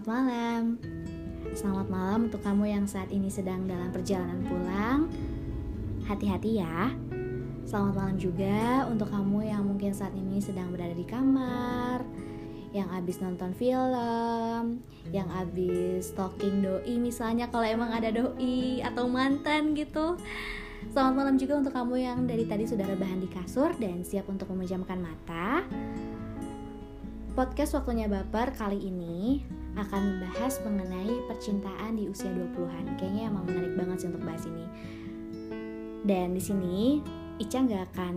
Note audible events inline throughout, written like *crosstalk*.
Selamat malam. Selamat malam untuk kamu yang saat ini sedang dalam perjalanan pulang. Hati-hati ya. Selamat malam juga untuk kamu yang mungkin saat ini sedang berada di kamar, yang abis nonton film, yang abis stalking doi misalnya kalau emang ada doi atau mantan gitu. Selamat malam juga untuk kamu yang dari tadi sudah rebahan di kasur dan siap untuk memejamkan mata. Podcast Waktunya Baper kali ini akan membahas mengenai percintaan di usia 20-an. Kayaknya emang menarik banget sih untuk bahas ini. Dan di sini Ica nggak akan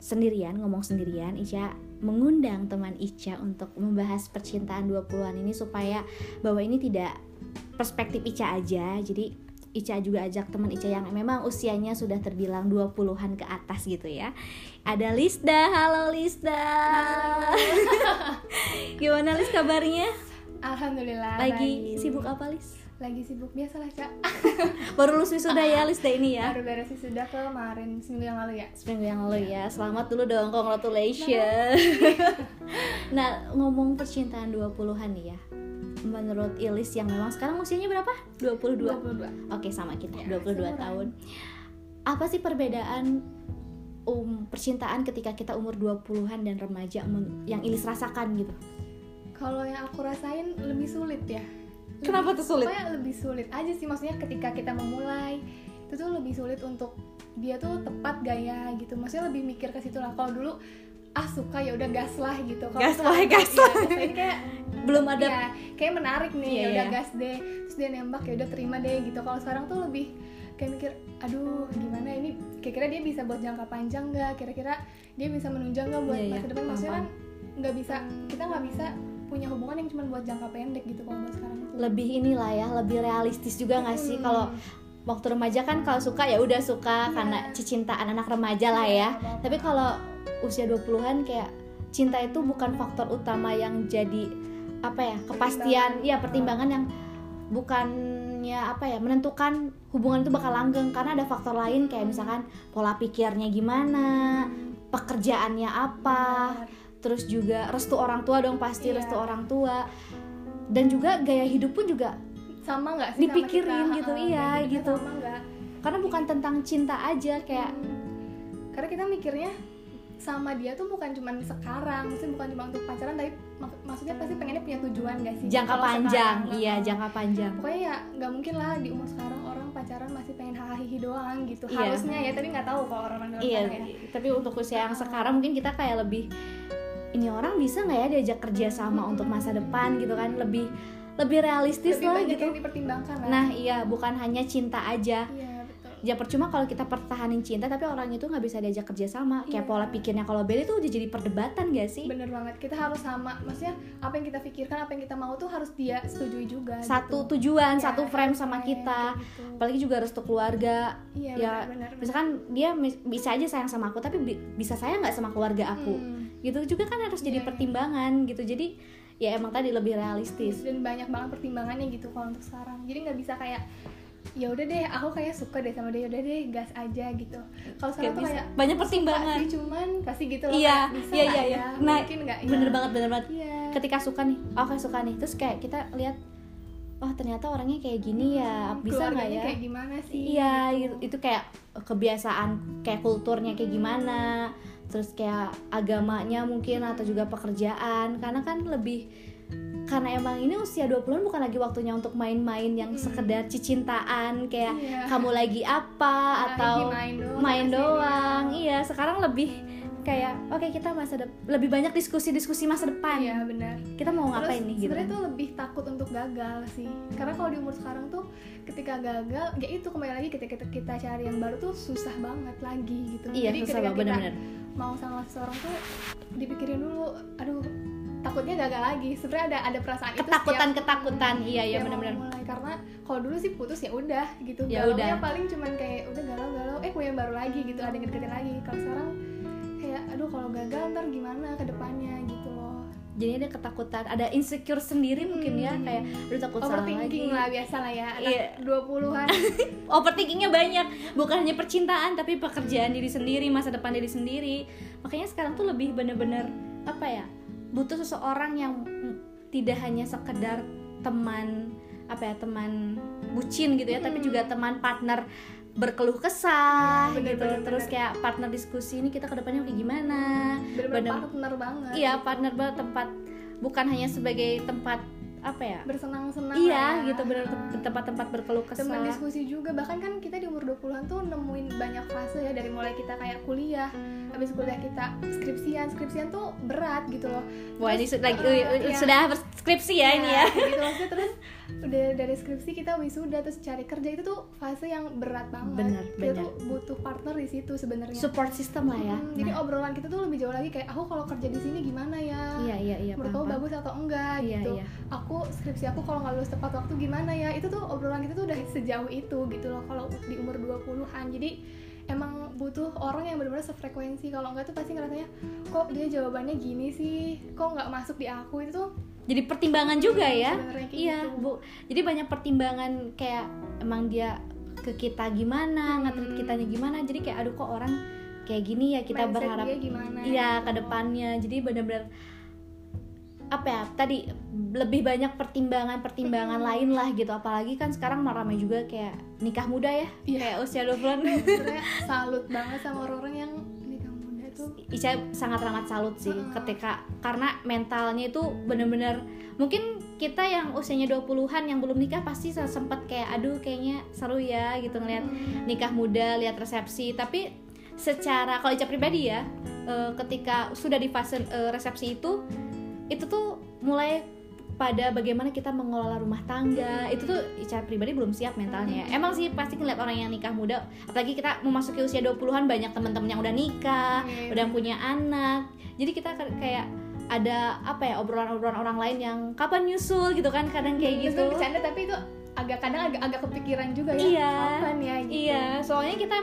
sendirian, ngomong sendirian. Ica mengundang teman Ica untuk membahas percintaan 20-an ini supaya bahwa ini tidak perspektif Ica aja. Jadi Ica juga ajak teman Ica yang memang usianya sudah terbilang 20-an ke atas gitu ya. Ada Lisda, halo Lisda. *laughs* Gimana Lis kabarnya? Alhamdulillah. Lagi baik. sibuk apa Lis? Lagi sibuk biasa lah kak. *laughs* Baru lulus wisuda ya Lisda ini ya? Baru beres sudah kemarin seminggu yang lalu ya. Seminggu yang lalu ya. Selamat dulu dong, congratulations. *laughs* nah, ngomong percintaan 20-an nih ya. Menurut Ilis yang memang sekarang usianya berapa? 22. 22. Oke, sama kita, Ya, 22 seumuran. tahun. Apa sih perbedaan um percintaan ketika kita umur 20-an dan remaja yang Ilis rasakan gitu? Kalau yang aku rasain lebih sulit ya. Lebih- Kenapa tuh sulit? Pokoknya lebih sulit aja sih maksudnya ketika kita memulai itu tuh lebih sulit untuk dia tuh tepat gaya gitu. Maksudnya lebih mikir ke situ lah. Kalau dulu ah suka ya udah gas lah gitu. Kalau Gas lah, gas iya, lah. ini kayak Belum ada ya kayak menarik nih Iya, ya udah iya. gas deh terus dia nembak ya udah terima deh gitu kalau sekarang tuh lebih kayak mikir aduh gimana ini kira-kira dia bisa buat jangka panjang nggak kira-kira dia bisa menunjang nggak buat Iya, iya. masa depan maksudnya kan nggak bisa kita nggak bisa punya hubungan yang cuma buat jangka pendek gitu kalau buat sekarang tuh. Lebih inilah ya, lebih realistis juga nggak sih? Hmm. kalau waktu remaja kan kalau suka ya udah suka Iya. karena cicintaan anak remaja lah ya. Iya, Tapi kalau usia 20-an kayak cinta itu bukan faktor utama yang jadi apa ya, kepastian, ya pertimbangan yang bukannya apa ya, menentukan hubungan itu bakal langgeng. Karena ada faktor lain kayak misalkan pola pikirnya gimana, pekerjaannya apa, terus juga restu orang tua dong pasti Iya. restu orang tua. Dan juga gaya hidup pun juga sama nggak sih sama Dipikirin kita? gitu, Ha-ha, iya, gitu. sama karena bukan tentang cinta aja kayak karena kita mikirnya sama dia tuh bukan cuma sekarang, maksudnya bukan cuma untuk pacaran, tapi mak- maksudnya pasti pengennya punya tujuan gak sih? jangka Kalau panjang sekarang, iya jangka panjang Pokoknya ya nggak mungkin lah di umur sekarang orang pacaran masih pengen hahaha doang gitu. Iya. Harusnya ya, tapi nggak tahu kalau orang-orang iya ya. tapi untuk usia yang sekarang mungkin kita kayak lebih ini orang bisa nggak ya diajak kerja sama untuk masa depan gitu kan lebih lebih realistis Lebih lah banyak gitu yang dipertimbangkan lah. nah iya bukan hanya cinta aja iya. Ya percuma kalau kita pertahanin cinta tapi orang itu nggak bisa diajak kerja sama kayak Iya. pola pikirnya kalau beda itu udah jadi perdebatan gak sih Bener banget, kita harus sama. Maksudnya apa yang kita pikirkan, apa yang kita mau tuh harus dia setujui juga. satu gitu. tujuan Ya, satu frame sama kita gitu. apalagi juga restu keluarga Iya ya, benar-benar. misalkan dia bisa aja sayang sama aku tapi bi- bisa sayang nggak sama keluarga aku Hmm. gitu juga kan harus jadi Iya, iya. pertimbangan gitu jadi ya emang tadi lebih realistis dan banyak banget pertimbangannya gitu kalau untuk sekarang jadi nggak bisa kayak ya udah deh aku kayak suka deh sama dia udah deh gas aja gitu. Kalau sekarang tuh kayak banyak pertimbangan. sih cuman pasti gitu loh iya kayak, bisa iya iya iya. ya? nah mungkin nggak ya bener banget bener banget. Iya. Ketika suka nih oh kayak suka nih terus kayak kita lihat wah ternyata orangnya kayak gini ya Hmm, bisa nggak ya? kayak gimana sih? Iya gitu. itu, itu kayak kebiasaan kayak kulturnya kayak gimana terus kayak agamanya mungkin atau juga pekerjaan karena kan lebih karena emang ini usia 20-an bukan lagi waktunya untuk main-main yang Hmm. sekedar cicintaan kayak Iya. kamu lagi apa Nah, atau main doang main doang. iya sekarang lebih kayak oke kita masa depan lebih banyak diskusi-diskusi masa depan. iya benar. Kita mau Terus ngapain nih gitu sebenarnya tuh lebih takut untuk gagal sih. Karena kalau di umur sekarang tuh ketika gagal ya itu kembali lagi ketika kita, kita cari yang baru tuh susah banget lagi gitu. Iya jadi susah ketika banget kita bener-bener mau sama seseorang tuh dipikirin dulu aduh takutnya gagal lagi. Sebenarnya ada ada perasaan itu ketakutan setiap- ketakutan iya iya mau benar-benar. mulai karena kalau dulu sih putus ya udah gitu. Ya udah. paling cuman kayak udah galau-galau eh punya yang baru lagi gitu. Ada yang deketin lagi. Kalau sekarang kayak aduh kalau gagal ntar gimana ke depannya gitu loh. Jadi ada ketakutan ada insecure sendiri mungkin ya Hmm. kayak aduh takut salah lagi. overthinking lah biasa lah ya anak Iya. 20-an *laughs* overthinkingnya banyak. Bukan hanya percintaan tapi pekerjaan diri sendiri masa depan diri sendiri. Makanya sekarang tuh lebih bener-bener apa ya butuh seseorang yang tidak hanya sekedar teman apa ya teman bucin gitu ya tapi Hmm. juga teman partner berkeluh kesah Ya, bener, gitu bener, terus bener. kayak partner diskusi ini kita ke depannya kayak gimana bener-bener Bener. partner banget iya partner banget tempat bukan hanya sebagai tempat apa ya bersenang-senang iya lah. gitu bener tempat-tempat berkeluh kesah teman diskusi juga bahkan kan kita di umur 20-an tuh nemuin banyak fase ya dari mulai kita kayak kuliah habis kuliah kita skripsian skripsian tuh berat gitu loh. Wah ini Terus, su- lagi uh, uh, iya. sudah skripsi ya ini ya. kayak gitu. *laughs* Maksudnya terus udah dari skripsi kita wisuda terus cari kerja itu tuh fase yang berat banget. Bener, kita bener. tuh butuh partner di situ sebenarnya. Support system lah ya. Hmm, jadi Nah, obrolan kita tuh lebih jauh lagi kayak aku kalau kerja di sini gimana ya? Iya iya iya menurut kamu bagus atau enggak? Iya gitu. iya. Aku skripsi aku kalau nggak lulus tepat waktu gimana ya? Itu tuh obrolan kita tuh udah *laughs* sejauh itu gitu loh kalau di umur 20-an jadi emang butuh orang yang benar-benar sefrekuensi. Kalau enggak tuh pasti ngerasanya kok dia jawabannya gini sih? Kok nggak masuk di aku? Itu tuh jadi pertimbangan juga ya? sebenarnya kayak iya gitu. bu. Jadi banyak pertimbangan kayak emang dia ke kita gimana Hmm. kitanya gimana. Jadi kayak aduh kok orang kayak gini ya? Kita Mindset berharap iya ke depannya. Jadi benar-benar apa ya tadi lebih banyak pertimbangan-pertimbangan lain lah gitu. Apalagi kan sekarang ramai juga kayak nikah muda ya Iya. kayak usia 20-an *laughs* sebenarnya salut banget sama orang-orang yang nikah muda tuh Ica sangat amat salut sih ketika karena mentalnya itu bener-bener mungkin kita yang usianya 20-an yang belum nikah pasti sempet kayak aduh kayaknya seru ya gitu ngeliat Hmm. nikah muda lihat resepsi. Tapi secara kalau Ica pribadi ya eh, ketika sudah di fase eh, resepsi itu itu tuh mulai pada bagaimana kita mengelola rumah tangga. Itu tuh Ica pribadi belum siap mentalnya. Emang sih pasti ngeliat orang yang nikah muda apalagi kita memasuki usia 20-an banyak teman-teman yang udah nikah Iya. udah punya anak. Jadi kita ka- kayak ada apa ya obrolan-obrolan orang lain yang kapan nyusul? gitu kan kadang kayak gitu. Meskipun bercanda tapi itu agak kadang agak agak kepikiran juga ya. Iya. kapan ya? gitu. Iya, soalnya kita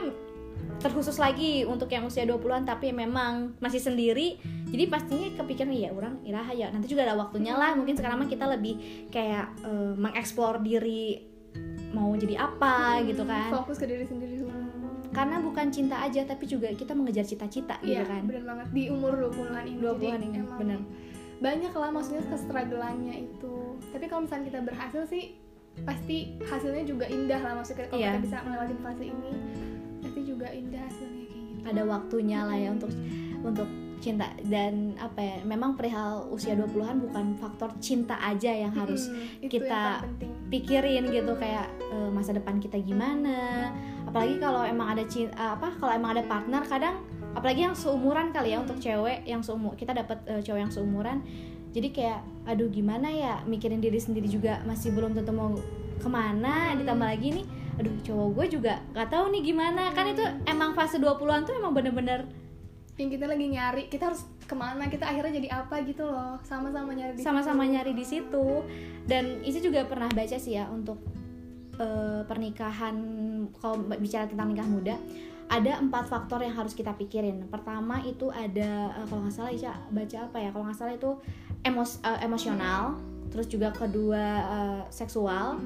terkhusus lagi untuk yang usia 20-an tapi memang masih sendiri. Jadi pastinya kepikiran ya orang iraha ya. Nanti juga ada waktunya lah. Mungkin sekarang mah kita lebih kayak eh, mengeksplor diri mau jadi apa Hmm, gitu kan. fokus ke diri sendiri dulu Karena bukan cinta aja tapi juga kita mengejar cita-cita gitu Iya, kan. bener banget di umur 20-an ini 20-an Jadi ini, emang bener. banyak lah maksudnya kestrugglannya itu tapi kalau misalnya kita berhasil sih pasti hasilnya juga indah lah maksudnya kalau Iya. kita bisa melewati fase ini pasti juga indah hasilnya kayak gitu. Ada waktunya lah ya untuk untuk cinta. Dan apa ya memang perihal usia 20-an bukan faktor cinta aja yang harus Hmm, kita yang pikirin gitu. Kayak eh, masa depan kita gimana. Apalagi kalau emang ada cin- eh, apa kalau emang ada partner kadang apalagi yang seumuran kali ya untuk cewek yang seumur kita dapat eh, cowok yang seumuran. Jadi kayak aduh gimana ya mikirin diri sendiri juga masih belum tentu mau ke mana ditambah lagi nih aduh cowok gue juga nggak tahu nih gimana. Kan itu emang fase 20-an tuh emang bener-bener yang kita lagi nyari kita harus ke mana kita akhirnya jadi apa gitu loh. Sama-sama nyari di sama-sama nyari di situ. Dan Isi juga pernah baca sih ya untuk eh, pernikahan kalau bicara tentang nikah muda ada empat faktor yang harus kita pikirin. Pertama itu ada eh, kalau nggak salah Ica baca apa ya kalau nggak salah itu emos eh, emosional terus juga kedua eh, seksual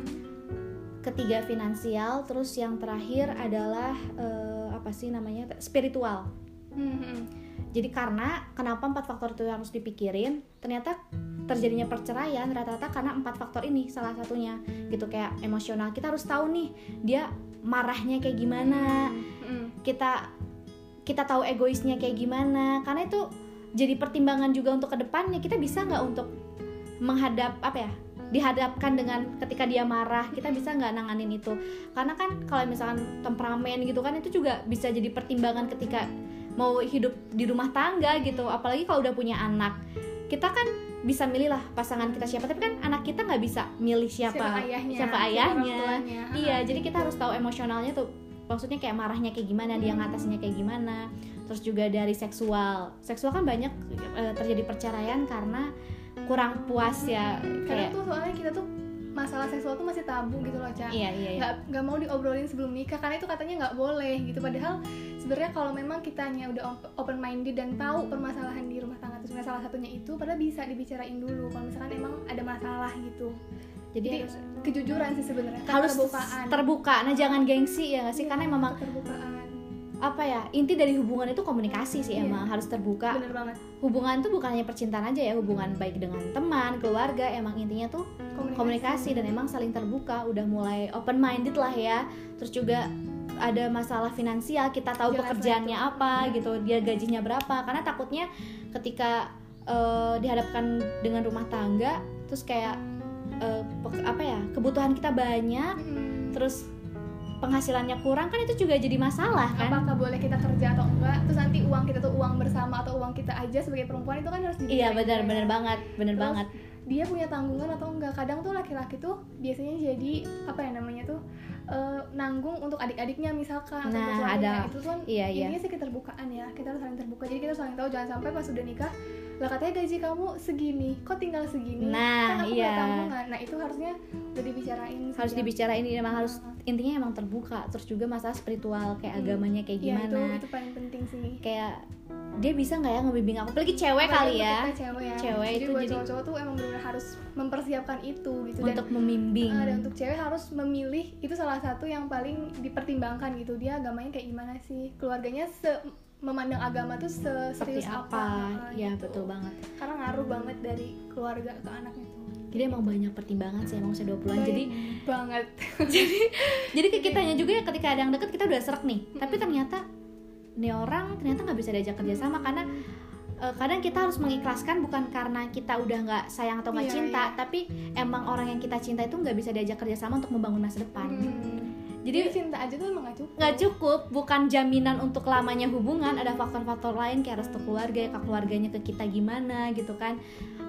ketiga finansial terus yang terakhir adalah eh, apa sih namanya spiritual. Hmm, jadi karena kenapa empat faktor itu harus dipikirin? Ternyata terjadinya perceraian rata-rata karena empat faktor ini salah satunya. Gitu kayak emosional. Kita harus tahu nih dia marahnya kayak gimana. Hmm. kita kita tahu egoisnya kayak gimana. Karena itu jadi pertimbangan juga untuk ke depannya. Kita bisa nggak untuk menghadap apa ya dihadapkan dengan ketika dia marah kita bisa nggak nanganin itu. Karena kan kalau misalkan temperamen gitu kan itu juga bisa jadi pertimbangan ketika mau hidup di rumah tangga gitu. Apalagi kalau udah punya anak. Kita kan bisa milih lah pasangan kita siapa. Tapi kan anak kita nggak bisa milih siapa. Ayahnya siapa ayahnya. tuanya. iya jadi kita harus tahu emosionalnya tuh. Maksudnya kayak marahnya kayak gimana dia ngatasinnya kayak gimana. Terus juga dari seksual. Seksual kan banyak eh, terjadi perceraian karena kurang puas ya kayak tuh soalnya kita tuh masalah seksual tuh masih tabu gitu loh Ca iya iya iya. Nggak nggak mau diobrolin sebelum nikah karena itu katanya nggak boleh gitu. Padahal sebenarnya kalau memang kitanya udah open minded dan tahu permasalahan di rumah tangga itu sebenarnya salah satunya itu padahal bisa dibicarain dulu kalau misalkan emang ada masalah gitu. Jadi, jadi kejujuran sih sebenarnya harus keterbukaan. terbuka. Nah jangan gengsi ya nggak sih? Iya, karena memang apa ya inti dari hubungan itu komunikasi sih Iya. emang harus terbuka bener banget hubungan tuh bukan hanya percintaan aja ya hubungan baik dengan teman keluarga emang intinya tuh komunikasi dan emang saling terbuka udah mulai open minded lah ya terus juga ada masalah finansial kita tahu Jelas pekerjaannya itu. apa gitu dia gajinya berapa karena takutnya ketika eh, dihadapkan dengan rumah tangga terus kayak pe- apa ya kebutuhan kita banyak Mm-mm. terus penghasilannya kurang kan itu juga jadi masalah kan apakah boleh kita kerja atau enggak terus nanti uang kita tuh uang bersama atau uang kita aja sebagai perempuan itu kan harus iya benar juga benar ya. banget benar banget dia punya tanggungan atau enggak kadang tuh laki-laki tuh biasanya jadi apa ya namanya tuh eh, nanggung untuk adik-adiknya misalkan atau Nah, suaminya. ada- itu tuh kan iya, iya. intinya sih keterbukaan ya kita harus saling terbuka jadi kita harus saling tahu jangan sampai pas udah nikah lah katanya gaji kamu segini. Kok tinggal segini? Nah, kan aku iya. tanggungan nah itu harusnya udah dibicarain harus sejak- dibicarain emang harus intinya emang terbuka. Terus juga masalah spiritual kayak agamanya kayak Iya, gimana. itu itu paling penting sih. Kayak dia bisa nggak ya ngebimbing aku? Apalagi cewek Apalagi kali ya. cewek ya. Cewek jadi itu buat jadi- cowok-cowok tuh emang benar-benar harus mempersiapkan itu gitu. Untuk membimbing. Ah, dan untuk cewek harus memilih itu salah satu yang paling dipertimbangkan gitu. Dia agamanya kayak gimana sih? Keluarganya se memandang agama tuh se seperti serius apa? Ah, ya gitu. betul banget. Karena ngaruh banget dari keluarga ke anaknya tuh. Jadi emang banyak pertimbangan sih emang usia 20-an jadi banget. *laughs* jadi ke kitanya juga ya ketika ada yang deket kita udah serak nih. Tapi ternyata nih orang ternyata nggak bisa diajak kerja sama karena eh, kadang kita harus mengikhlaskan bukan karena kita udah nggak sayang atau nggak Iya, cinta iya. tapi emang orang yang kita cinta itu nggak bisa diajak kerja sama untuk membangun masa depan. Hmm. Jadi jadi cinta aja tuh emang gak cukup. Nggak cukup. Bukan jaminan untuk lamanya hubungan. Ada faktor-faktor lain kayak restu keluarga ya keluarganya ke kita gimana gitu kan.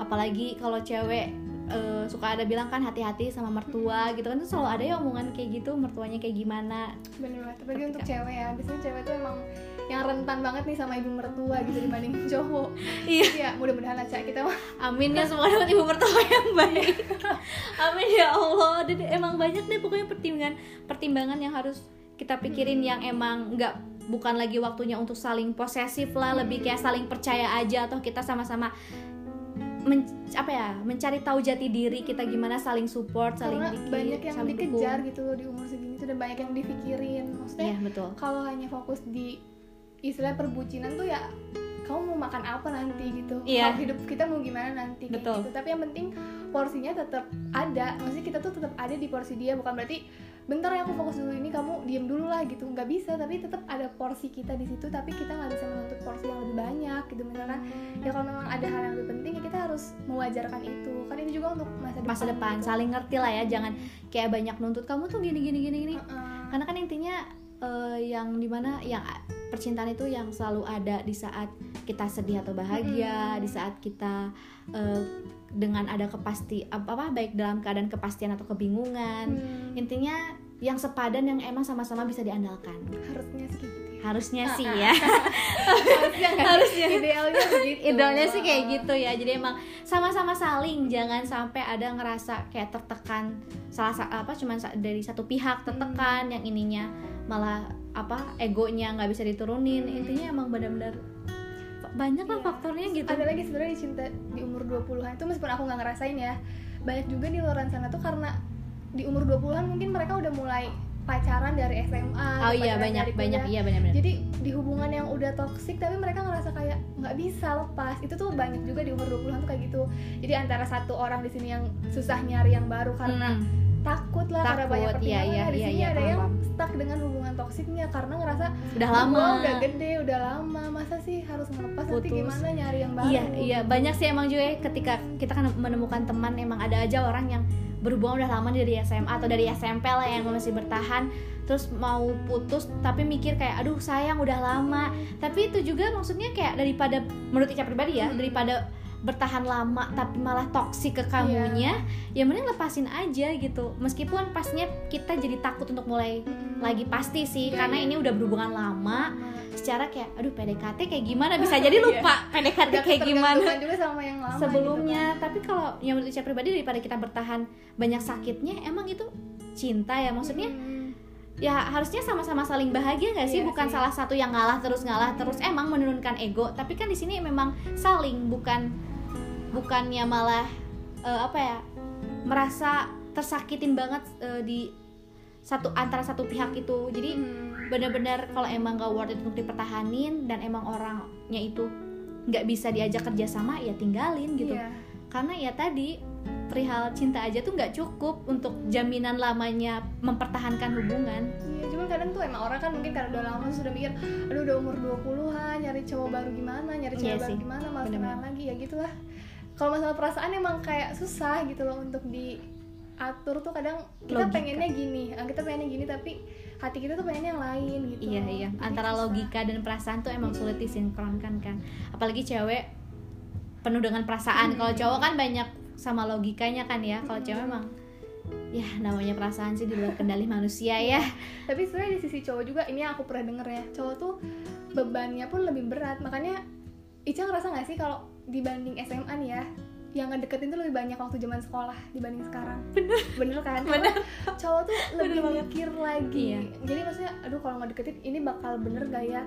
Apalagi kalau cewek eh, suka ada bilang kan hati-hati sama mertua gitu kan. Tuh selalu ada ya omongan kayak gitu mertuanya kayak gimana. Bener banget. Apalagi untuk cewek ya. Biasanya cewek tuh emang yang rentan banget nih sama ibu mertua gitu dibandingin cowok Iya. ya mudah-mudahan aja kita amin ya semoga dapat ibu mertua yang baik. Amin ya allah. Dan emang banyak deh pokoknya pertimbangan pertimbangan yang harus kita pikirin yang emang nggak bukan lagi waktunya untuk saling posesif lah lebih kayak saling percaya aja atau kita sama-sama men, apa ya mencari tahu jati diri kita gimana saling support saling karena dikit, banyak yang saling dikejar dukung. gitu loh di umur segini tuh dan banyak yang dipikirin. Maksudnya iya betul. kalau hanya fokus di istilah perbucinan tuh ya kamu mau makan apa nanti gitu. Iya. Kalau hidup kita mau gimana nanti Betul. gitu. Tapi yang penting porsinya tetap ada. Maksudnya kita tuh tetap ada di porsi dia. Bukan berarti bentar ya aku fokus dulu ini kamu diem dulu lah gitu. Nggak bisa. Tapi tetap ada porsi kita di situ. Tapi kita nggak bisa menuntut porsi yang lebih banyak gitu misalkan ya kalau memang ada hal yang lebih penting ya kita harus mewajarkan itu. Kan ini juga untuk masa depan masa depan. gitu. saling ngerti lah ya. Jangan kayak banyak nuntut kamu tuh gini gini gini gini. Heeh. karena kan intinya eh, yang di mana yang percintaan itu yang selalu ada di saat kita sedih atau bahagia Mm-mm. di saat kita eh, dengan ada kepasti apa apa baik dalam keadaan kepastian atau kebingungan Hmm, intinya yang sepadan yang emang sama-sama bisa diandalkan harusnya sih gitu ya harusnya Ah, sih ah. ya harusnya sih? Harusnya. idealnya begitu idealnya sih kayak Heeh. gitu ya jadi emang sama-sama saling jangan sampai ada ngerasa kayak tertekan salah sa- apa cuman dari satu pihak tertekan yang ininya malah apa egonya nggak bisa diturunin Hmm. intinya emang benar-benar banyak lah Iya. faktornya gitu ada lagi sebenarnya cinta di umur 20-an itu meskipun aku nggak ngerasain ya banyak juga di luar sana tuh karena di umur 20-an mungkin mereka udah mulai pacaran dari SMA oh iya banyak banyak iya benar-benar jadi di hubungan yang udah toksik tapi mereka ngerasa kayak nggak bisa lepas itu tuh banyak juga di umur 20-an tuh kayak gitu jadi antara satu orang di sini yang susah nyari yang baru karena Mm. Takut lah karena banyak iya, pertimbangan iya, di iya, sini iya, ada yang paham. stuck dengan hubungan toksiknya karena ngerasa udah "Gua lama. udah gede udah lama masa sih harus ngelepas? Nanti Putus. gimana nyari yang baru? Iya, iya banyak sih emang juga ya ketika kita kan menemukan teman emang ada aja orang yang berhubungan udah lama dari SMA atau dari SMP lah yang masih bertahan terus mau putus tapi mikir kayak aduh sayang udah lama. Tapi itu juga maksudnya kayak daripada menurut Ica pribadi ya daripada bertahan lama tapi malah toksik ke kamunya ya mending lepasin aja gitu meskipun pastinya kita jadi takut untuk mulai Mm-mm. lagi pasti sih Iya, karena iya. ini udah berhubungan lama secara kayak aduh PDKT kayak gimana bisa *laughs* jadi lupa PDKT udah kayak gimana juga sama yang lama sebelumnya gitu tapi kalau yang menurut saya pribadi daripada kita bertahan banyak sakitnya emang itu cinta ya kan. maksudnya Mm-mm. ya harusnya sama-sama saling bahagia nggak sih Iya bukan sih. salah satu yang ngalah terus ngalah terus emang menurunkan ego tapi kan di sini memang saling bukan bukannya malah eh, apa ya merasa tersakitin banget eh, di satu antara satu pihak itu jadi Mm. bener-bener kalau emang gak worth it untuk dipertahanin dan emang orangnya itu nggak bisa diajak kerja sama ya tinggalin gitu Iya. karena ya tadi perihal cinta aja tuh nggak cukup untuk jaminan lamanya mempertahankan hubungan Iya, cuman kadang tuh emang orang kan mungkin karena udah lama sudah mikir, aduh udah umur 20-an, nyari cowok baru gimana, nyari Iya cewek baru sih, gimana, bener-bener. kenalan lagi ya gitulah. Kalau masalah perasaan emang kayak susah gitu loh untuk diatur tuh kadang kita Logika. pengennya gini, ah, kita pengennya gini tapi hati kita tuh pengennya yang lain gitu. iya iya Jadi antara susah. logika dan perasaan tuh emang sulit disinkronkan kan apalagi cewek penuh dengan perasaan kalau Hmm. cowok kan banyak sama logikanya kan ya kalau cewek emang ya namanya perasaan sih di luar kendali manusia ya *laughs* Tapi sebenarnya di sisi cowok juga ini yang aku pernah denger ya, cowok tuh bebannya pun lebih berat. Makanya Ica ngerasa gak sih kalau dibanding SMA nih ya, yang ngedeketin tuh lebih banyak waktu zaman sekolah dibanding sekarang. Bener. Bener kan? Karena Cowok tuh lebih mikir lagi. Iya. Jadi maksudnya, aduh kalau ngedeketin ini bakal bener gak ya?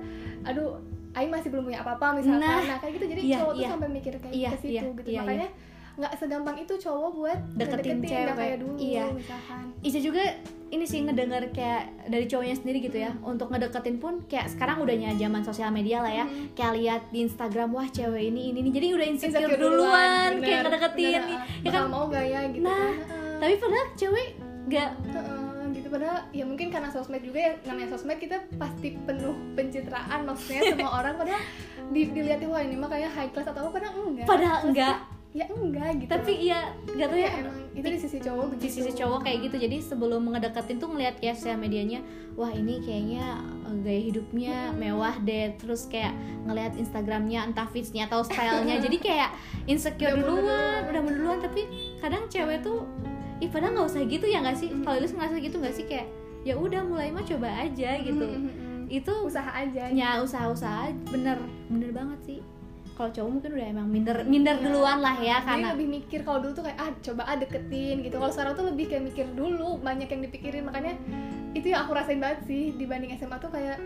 Aduh, Aing masih belum punya apa-apa misalkan. Nah, Nah, kayak gitu. Jadi iya, cowok tuh iya. sampai mikir kayak Iya, ke situ iya, gitu. iya, Makanya nggak segampang itu cowok buat Deketin ngedeketin, cewek. nggak kayak dulu Iya. misalkan. Ica juga ini sih ngedenger kayak dari cowoknya sendiri gitu ya. Untuk ngedeketin pun kayak sekarang udahnya zaman sosial media lah ya. Hmm. kayak lihat di Instagram wah cewek ini ini ini. Jadi udah insecure, Insecure duluan bener, kayak ngedeketin. Bener, nih ah. ya kan? Mau gak ya gitu Nah, kan? Heeh. tapi padahal cewek gak Heeh, gitu. Padahal ya mungkin karena sosmed juga ya namanya sosmed kita pasti penuh pencitraan maksudnya *laughs* semua orang. Padahal di, dilihatin wah ini mah kayak high class atau apa padahal enggak. Padahal enggak ya enggak gitu tapi iya gak tau ya. Ya emang itu di sisi cowok di begitu. sisi cowok kayak gitu. Jadi sebelum ngedeketin tuh ngeliat kayak sosial medianya wah ini kayaknya eh, gaya hidupnya mewah deh. Terus kayak ngeliat instagramnya entah feedsnya atau stylenya. Jadi kayak insecure Udah duluan udah duluan. Tapi kadang cewek tuh ih padahal nggak usah gitu ya nggak sih? Kalau lu ngerasa gitu nggak sih? Kayak ya udah mulai mah coba aja gitu. Itu usaha aja. Ya usaha-usaha bener bener banget sih kalau cowok mungkin udah emang minder minder duluan lah ya Jadi karena lebih mikir kalau dulu tuh kayak ah coba ah deketin gitu. Kalau sekarang tuh lebih kayak mikir dulu banyak yang dipikirin. Makanya itu yang aku rasain banget sih dibanding SMA tuh kayak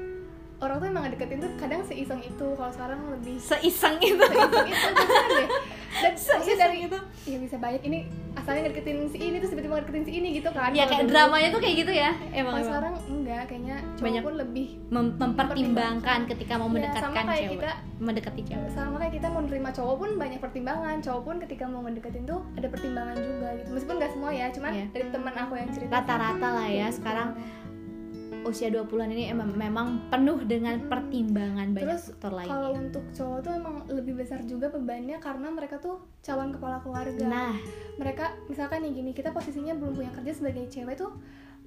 orang tuh emang ngedeketin tuh kadang seiseng itu. Kalau sekarang lebih seiseng itu. Seiseng itu deh dan *laughs* maksudnya dari itu. Ya bisa banyak. Ini asalnya ngedeketin si ini terus tiba-tiba ngedeketin si ini gitu kan. Ya kayak dulu. dramanya tuh kayak gitu ya? Emang, kalau sekarang enggak kayaknya cowok Banyak pun lebih Mem- mempertimbangkan ketika mau Ya, mendekatkan sama kayak cewek. kita- mendekati cewek. sama kayak kita mau nerima cowok pun banyak pertimbangan. Cowok pun ketika mau ngedeketin tuh ada pertimbangan juga gitu. Meskipun nggak semua ya cuman Iya. dari teman aku yang cerita rata-rata lah ya sekarang usia 20-an ini emang memang penuh dengan pertimbangan banyak Terus, faktor kalau lainnya untuk cowok tuh emang lebih besar juga bebannya karena mereka tuh calon kepala keluarga. Nah. Mereka misalkan nih gini kita posisinya belum punya kerja sebagai cewek tuh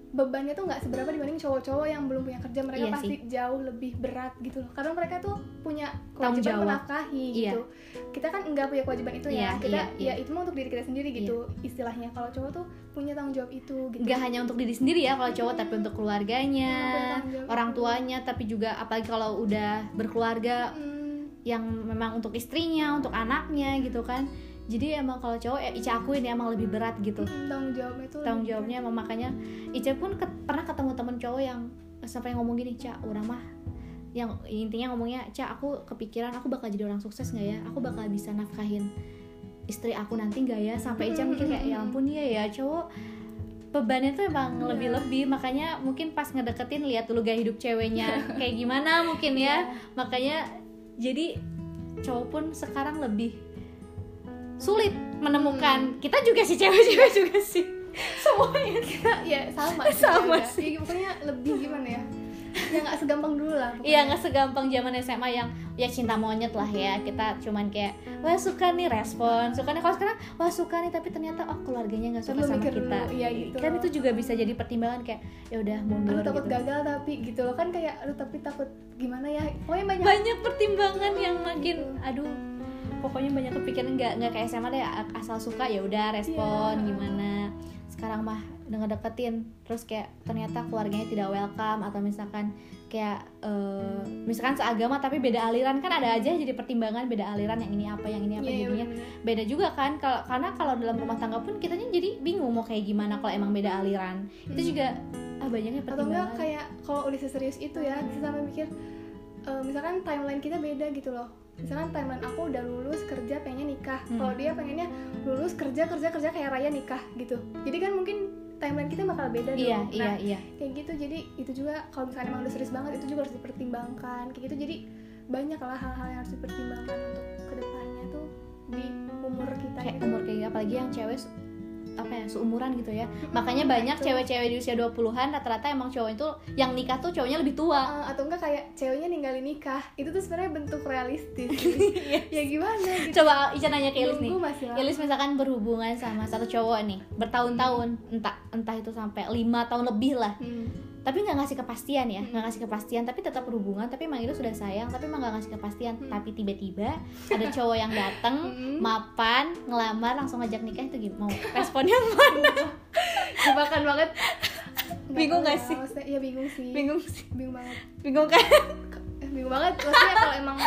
bebannya tuh nggak seberapa dibanding cowok-cowok yang belum punya kerja. Mereka Iya pasti jauh lebih berat gitu loh. Karena mereka tuh punya kewajiban menafkahi Iya. gitu. Kita kan nggak punya kewajiban itu Iya, ya. Kita iya, iya. ya itu mah untuk diri kita sendiri gitu istilahnya. Kalau cowok tuh punya tanggung jawab itu gitu. Nggak hanya untuk diri sendiri ya kalau cowok tapi untuk keluarganya jawab orang itu. tuanya tapi juga apalagi kalau udah berkeluarga Hmm, yang memang untuk istrinya untuk anaknya gitu kan jadi emang kalau cowok ya Ica akuin ya emang lebih berat gitu. Hmm, tanggung jawabnya itu tanggung jawabnya emang makanya Ica pun ket- pernah ketemu temen cowok yang sampai ngomong gini Ca orang mah yang intinya ngomongnya Ca aku kepikiran aku bakal jadi orang sukses nggak ya? Aku bakal bisa nafkahin istri aku nanti nggak ya sampai Ica mikir kayak ya ampun iya ya cowok. Bebannya tuh emang Iya. lebih-lebih makanya mungkin pas ngedeketin lihat dulu gaya hidup ceweknya *laughs* kayak gimana mungkin ya. Iya. makanya jadi cowok pun sekarang lebih sulit menemukan Hmm. kita juga sih cewek-cewek juga sih semuanya kita ya sama sih, Sama ya udah. sih. Ya, pokoknya lebih gimana ya ya nggak segampang dulu lah. Iya nggak segampang zaman SMA yang ya cinta monyet lah ya kita cuman kayak wah suka nih respon suka nih kalau sekarang wah suka nih tapi ternyata oh keluarganya nggak suka sama kita dulu, iya gitu. kan itu juga bisa jadi pertimbangan kayak ya udah mundur aduh takut gitu. gagal tapi gitu loh kan kayak aduh tapi takut gimana ya pokoknya banyak banyak pertimbangan yang makin Gitu. aduh pokoknya banyak kepikiran nggak nggak kayak SMA deh asal suka ya udah respon Iya. gimana sekarang mah udah ngedeketin terus kayak ternyata keluarganya tidak welcome atau misalkan kayak eh, misalkan seagama tapi beda aliran kan ada aja jadi pertimbangan beda aliran yang ini apa yang ini apa iya, jadinya bener-bener. beda juga kan kalau karena kalau dalam rumah tangga pun kitanya jadi bingung mau kayak gimana kalau emang beda aliran itu Hmm. juga ah banyaknya atau enggak pertimbangan kayak kalau udah serius itu ya bisa sampai mikir eh, misalkan timeline kita beda gitu loh misalkan timeline aku udah kalau dia pengennya lulus kerja kerja kerja kayak raya nikah gitu. Jadi kan mungkin timeline kita bakal beda dong. iya Nah, iya. iya kayak gitu. Jadi itu juga kalau misalnya emang udah serius banget itu juga harus dipertimbangkan. Kayak gitu. Jadi banyak lah hal-hal yang harus dipertimbangkan untuk ke depannya tuh di umur kita kayak gitu. umur kayak apalagi yang cewek apa ya seumuran gitu ya makanya banyak Betul. cewek-cewek di usia 20-an rata-rata emang cowok itu yang nikah tuh cowoknya lebih tua Uh, atau enggak kayak ceweknya ninggalin nikah itu tuh sebenarnya bentuk realistis *laughs* sih. ya gimana gitu coba Ica nanya ke Ilis nih. Ilis misalkan berhubungan sama satu cowok nih bertahun-tahun entah entah itu sampai lima tahun lebih lah Hmm. Tapi nggak ngasih kepastian ya nggak ngasih kepastian tapi tetap berhubungan tapi emang itu sudah sayang tapi emang nggak ngasih kepastian. Hmm. tapi tiba-tiba ada *laughs* cowok yang datang Hmm. mapan ngelamar langsung ngajak nikah itu gimana mau *laughs* responnya mana? Jebakan banget. Bingung gak ya, sih? maksudnya- iya bingung sih. Bingung sih. Bingung banget. Bingung kan? Eh, bingung banget. Maksudnya kalau emang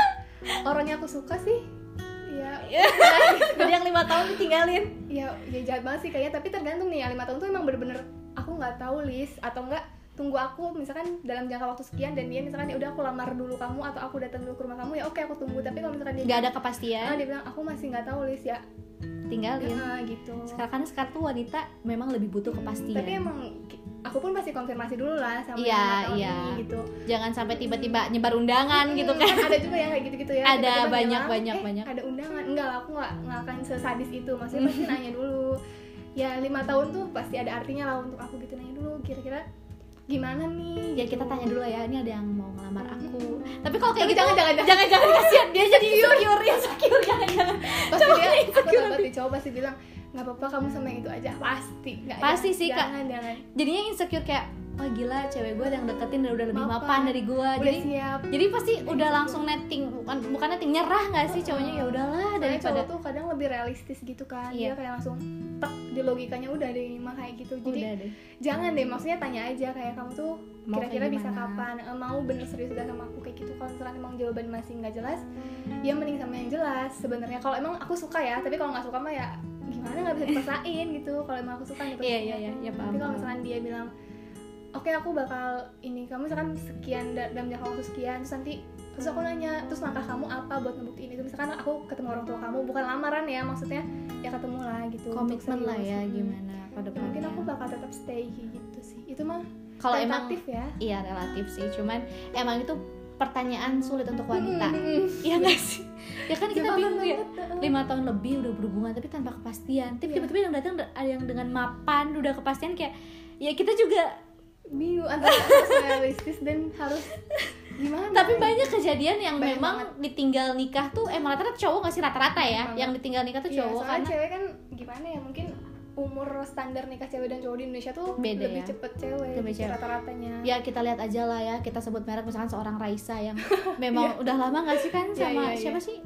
orangnya aku suka sih ya *laughs* jadi yang lima tahun ditinggalin. Ya ya jahat banget sih kayaknya. Tapi tergantung nih yang lima tahun tuh emang bener-bener aku nggak tahu list atau enggak tunggu aku misalkan dalam jangka waktu sekian dan dia misalkan ya udah aku lamar dulu kamu atau aku datang dulu ke rumah kamu ya oke aku tunggu. Tapi kalau misalkan dia nggak ada ah, kepastian dia bilang aku masih nggak tahu list ya. Tinggalin? Ah, gitu. Sekarang kan sekarang tuh wanita memang lebih butuh kepastian. Tapi emang aku pun pasti konfirmasi dulu lah sama Iya, yang tahun iya. ini gitu. Jangan sampai tiba-tiba nyebar undangan Hmm, gitu kan. ada juga yang kayak gitu-gitu ya. Ada, Tiba-tiba banyak, bilang, banyak, eh, banyak. ada undangan. Enggak lah aku nggak nggak akan sesadis itu. Maksudnya *laughs* pasti nanya dulu. Ya lima tahun tuh pasti ada artinya lah untuk aku gitu nanya dulu kira-kira gimana nih? Ya kita tanya dulu ya ini ada yang mau ngelamar aku? Tapi kalau kayak gitu jangan, jangan, jangan. jangan jangan. kasihan. Dia jadi insecure insecure. Jangan jangan pasti dia aku insecure tahu dia coba pasti bilang nggak apa-apa kamu sama yang itu aja. Pasti. Nggak Pasti sih, Kak. jangan jangan. Jadinya insecure kayak wah gila cewek gue yang deketin dan udah lebih Mapan. mapan dari gue udah jadi siap. jadi pasti udah langsung netting bukan bukan netting nyerah nggak sih cowoknya? Ya udahlah daripada cowok tuh kadang lebih realistis gitu kan. Iya. dia kayak langsung tek di logikanya udah deh mah kayak gitu. Jadi udah deh. jangan deh maksudnya tanya aja kayak kamu tuh kira-kira bisa kapan? Eh, mau bener serius gak sama aku kayak gitu? Kalau misalkan emang jawaban masih nggak jelas ya mending sama yang jelas sebenarnya. Kalau emang aku suka ya tapi kalau nggak suka mah ya gimana nggak bisa dipaksain gitu. Kalau emang aku suka nih iya iya iya ya paham tapi kalau misalkan dia bilang oke aku bakal ini kamu misalkan sekian da- dalam jangka waktu sekian terus nanti terus aku nanya terus langkah kamu apa buat ngebuktiin itu? Misalkan aku ketemu orang tua kamu bukan lamaran ya maksudnya ya ketemu lah gitu komitmen lah ya Hmm. gimana ke Ya, mungkin aku bakal tetap stay gitu sih. Itu mah kalau emang ya. iya relatif sih cuman emang itu pertanyaan sulit untuk wanita. Hmm, *laughs* Iya nggak sih? Ya kan kita bingung ya. lima tahun lebih udah berhubungan tapi tanpa kepastian. Tapi Iya. tiba-tiba yang datang ada yang dengan mapan udah kepastian kayak ya kita juga bingung antara harus realistis dan harus gimana tapi ya? banyak kejadian yang Banyak memang ditinggal nikah tuh emang rata-rata cowok nggak sih rata-rata ya Banget. yang ditinggal nikah tuh Iya, cowok soalnya karena cewek kan gimana ya mungkin umur standar nikah cewek dan cowok di Indonesia tuh Beda lebih ya. cepet cewek Lebih cewek. rata-ratanya ya kita lihat aja lah ya kita sebut merek misalkan seorang Raisa yang *laughs* memang udah lama nggak sih kan Iya, sama iya, iya. siapa sih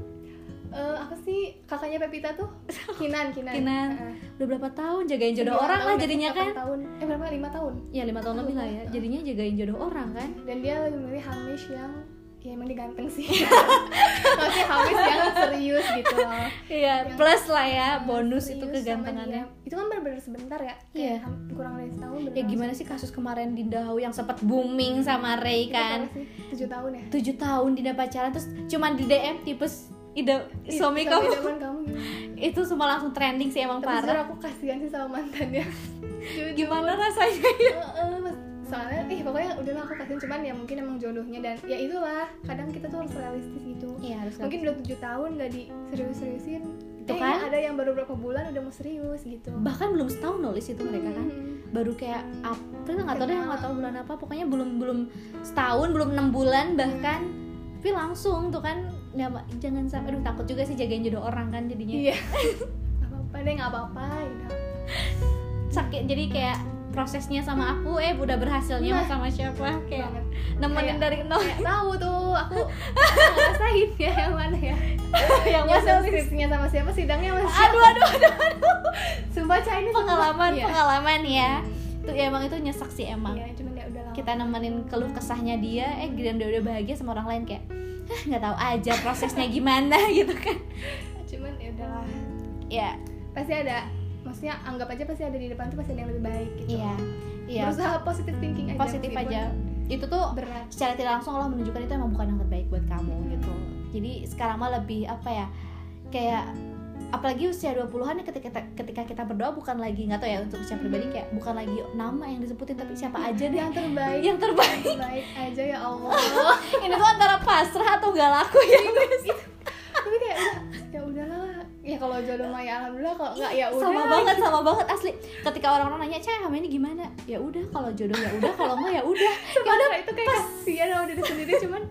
Eh, apa sih? Kakaknya Pepita tuh? *laughs* Kinan Kinan. Kinan. Heeh. udah berapa tahun jagain jodoh orang tahun, lah ya, jadinya kan? tahun. Eh berapa? Lima tahun? Ya lima tahun lebih lah ya. Jadinya jagain jodoh orang kan? Dan dia lebih memilih Hamish yang ya emang dia ganteng sih. *laughs* Maksudnya Hamish yang serius gitu loh. Iya Yang- plus lah ya bonus itu kegantengannya. itu kan bener-bener sebentar ya? Iya. Kayak kurang dari setahun ya gimana sih? kasus kemarin Dinda Hau yang sempat booming sama Ray kan? tujuh tahun ya? Tujuh tahun Dinda pacaran terus cuman di DM tipes ide suami sama kamu. kamu itu semua langsung trending sih emang tapi parah. aku kasihan sih sama mantannya. *laughs* Gimana rasanya mas- soalnya ih pokoknya udahlah aku kasihan. Cuman ya mungkin emang jodohnya dan ya itulah kadang kita tuh harus realistis gitu. Iya harus mungkin udah tujuh tahun nggak di serius-seriusin Tuh eh, kan? ada yang baru berapa bulan udah mau serius gitu. Bahkan belum setahun nulis itu mereka kan. Hmm. baru kayak April nggak tahu deh nggak tahu bulan apa. Pokoknya belum belum setahun belum enam bulan bahkan. Tapi langsung tuh kan ya, jangan sampai aduh takut juga sih jagain jodoh orang kan jadinya. Iya. *laughs* Nggak apa-apa deh nggak apa-apa gitu. Sakit jadi kayak prosesnya sama aku eh udah berhasilnya Nah. sama siapa kayak banget. nemenin Kayak- dari nol. kayak tahu tuh aku *laughs* ngerasain ya yang mana ya? *laughs* Yang mana skripsinya sama siapa sidangnya sama siapa? Aduh aduh aduh aduh. Sumpah Cah ini pengalaman iya. pengalaman ya. Itu ya emang itu nyesek sih emang. Iya cuman ya udah kita nemenin keluh kesahnya dia eh dan dia udah bahagia sama orang lain kayak "Hah, nggak tahu aja prosesnya gimana *laughs* gitu kan. Cuman ya udahlah ya pasti ada maksudnya anggap aja pasti ada di depan tuh pasti ada yang lebih baik gitu. Iya. Iya. Berusaha positive thinking aja positif aja. itu tuh berat. secara tidak langsung Allah menunjukkan itu emang bukan yang terbaik buat kamu gitu. Jadi sekarang mah lebih apa ya kayak apalagi usia 20-an ya ketika kita, ketika kita berdoa bukan lagi nggak tahu ya untuk usia pribadi kayak bukan lagi nama yang disebutin tapi siapa aja *laughs* deh. Yang terbaik. Yang terbaik. Terbaik aja ya Allah. *laughs* Ini tuh antara pasrah atau nggak laku ya tapi kayak udah ya udahlah. Ya kalau jodoh mah ya alhamdulillah. Kalau nggak ya udah sama banget sama banget asli. Ketika orang-orang nanya cah sama ini gimana? Ya udah kalau jodoh ya udah kalau enggak ya udah. *laughs* Ya udah itu kayak kasihan sama diri sendiri cuman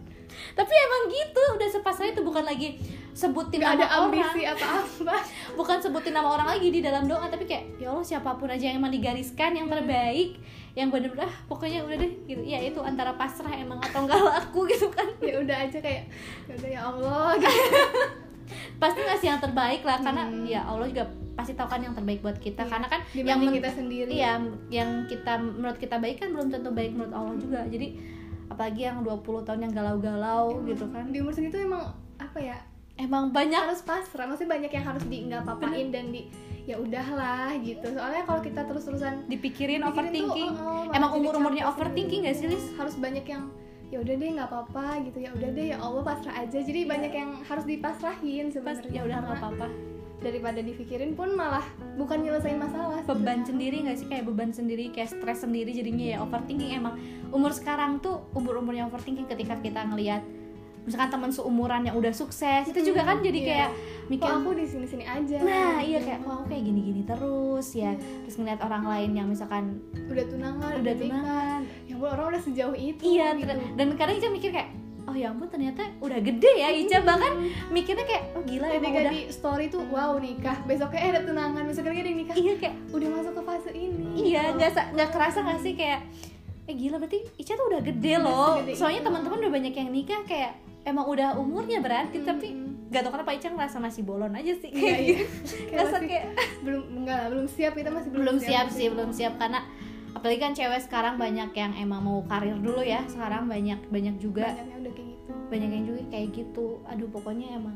tapi emang gitu udah sepasrah itu bukan lagi sebutin ada nama orang. ambisi apa-apa *laughs* bukan sebutin nama orang lagi di dalam doa tapi kayak ya Allah siapa pun aja yang emang digariskan yang terbaik yang bener-bener ah pokoknya udah deh gitu. Ya itu antara pasrah emang atau enggak laku gitu kan. Ya udah aja kayak ya udah ya Allah. *laughs* Gitu. Pasti ngasih yang terbaik lah karena Hmm. ya Allah juga pasti tahu kan yang terbaik buat kita. Iya. karena kan yang men- kita sendiri. iya yang kita menurut kita baik kan belum tentu baik menurut Allah juga. Jadi apalagi yang 20 tahun yang galau-galau Emang gitu kan. di umur segitu emang apa ya emang banyak. harus pasrah maksudnya banyak yang harus di nggak papain dan di ya udahlah gitu. Soalnya kalau kita terus-terusan dipikirin pikirin overthinking. tuh, oh, oh, emang jadi umur-umurnya capek. overthinking gak sih. Lis? harus banyak yang ya udah deh nggak apa-apa gitu. Ya udah deh ya Allah pasrah aja. Jadi banyak yang harus dipasrahin Pas sebenarnya ya udah nggak apa-apa. daripada dipikirin pun malah bukan nyelesain masalah beban sebenarnya. sendiri nggak sih? Kayak beban sendiri kayak stres sendiri jadinya ya overthinking. Emang umur sekarang tuh umur umurnya overthinking ketika kita ngelihat misalkan teman seumuran yang udah sukses itu juga kan jadi Iya. kayak mikir aku di sini-sini aja? Nah iya kayak kok aku kayak gini-gini terus ya. Iya. terus ngeliat orang lain yang misalkan udah tunangan udah tunangan. Ya ampun orang udah sejauh itu iya gitu. dan kadang Ica mikir kayak oh ya ampun ternyata udah gede ya Ica. Bahkan mikirnya kayak oh gila ketika udah di story tuh wow nikah. Besoknya eh ada tunangan besoknya ada yang nikah. Iya kayak udah masuk ke fase ini. Iya nggak nggak kerasa nggak sih kayak eh gila berarti Ica tuh udah gede loh. soalnya teman-teman udah banyak yang nikah kayak emang udah umurnya berarti Hmm. tapi gak tau kenapa Ica ngerasa masih bolon aja sih Iya, *laughs* kayak iya. gitu Kayak masih- kayak belum enggak lah, belum siap kita masih belum siap sih belum siap karena apalagi kan cewek sekarang banyak yang emang mau karir dulu ya sekarang banyak banyak juga banyaknya udah kayak gitu banyak yang juga kayak gitu aduh pokoknya emang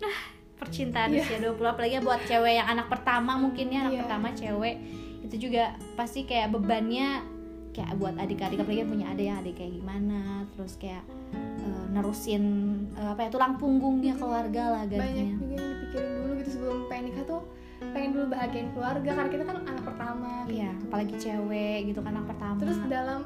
ah percintaan Iya. usia 20 apalagi buat cewek yang anak pertama mungkin ya anak Iya. pertama cewek itu juga pasti kayak bebannya kayak buat adik-adik apalagi punya adik yang adik kayak gimana terus kayak eh, nerusin eh, apa ya tulang punggungnya keluarga lah banyak gantinya juga yang dipikirin dulu gitu sebelum pengen nikah tuh pengen dulu bahagiain keluarga karena kita kan anak pertama iya gitu. apalagi cewek gitu kan anak pertama. Terus dalam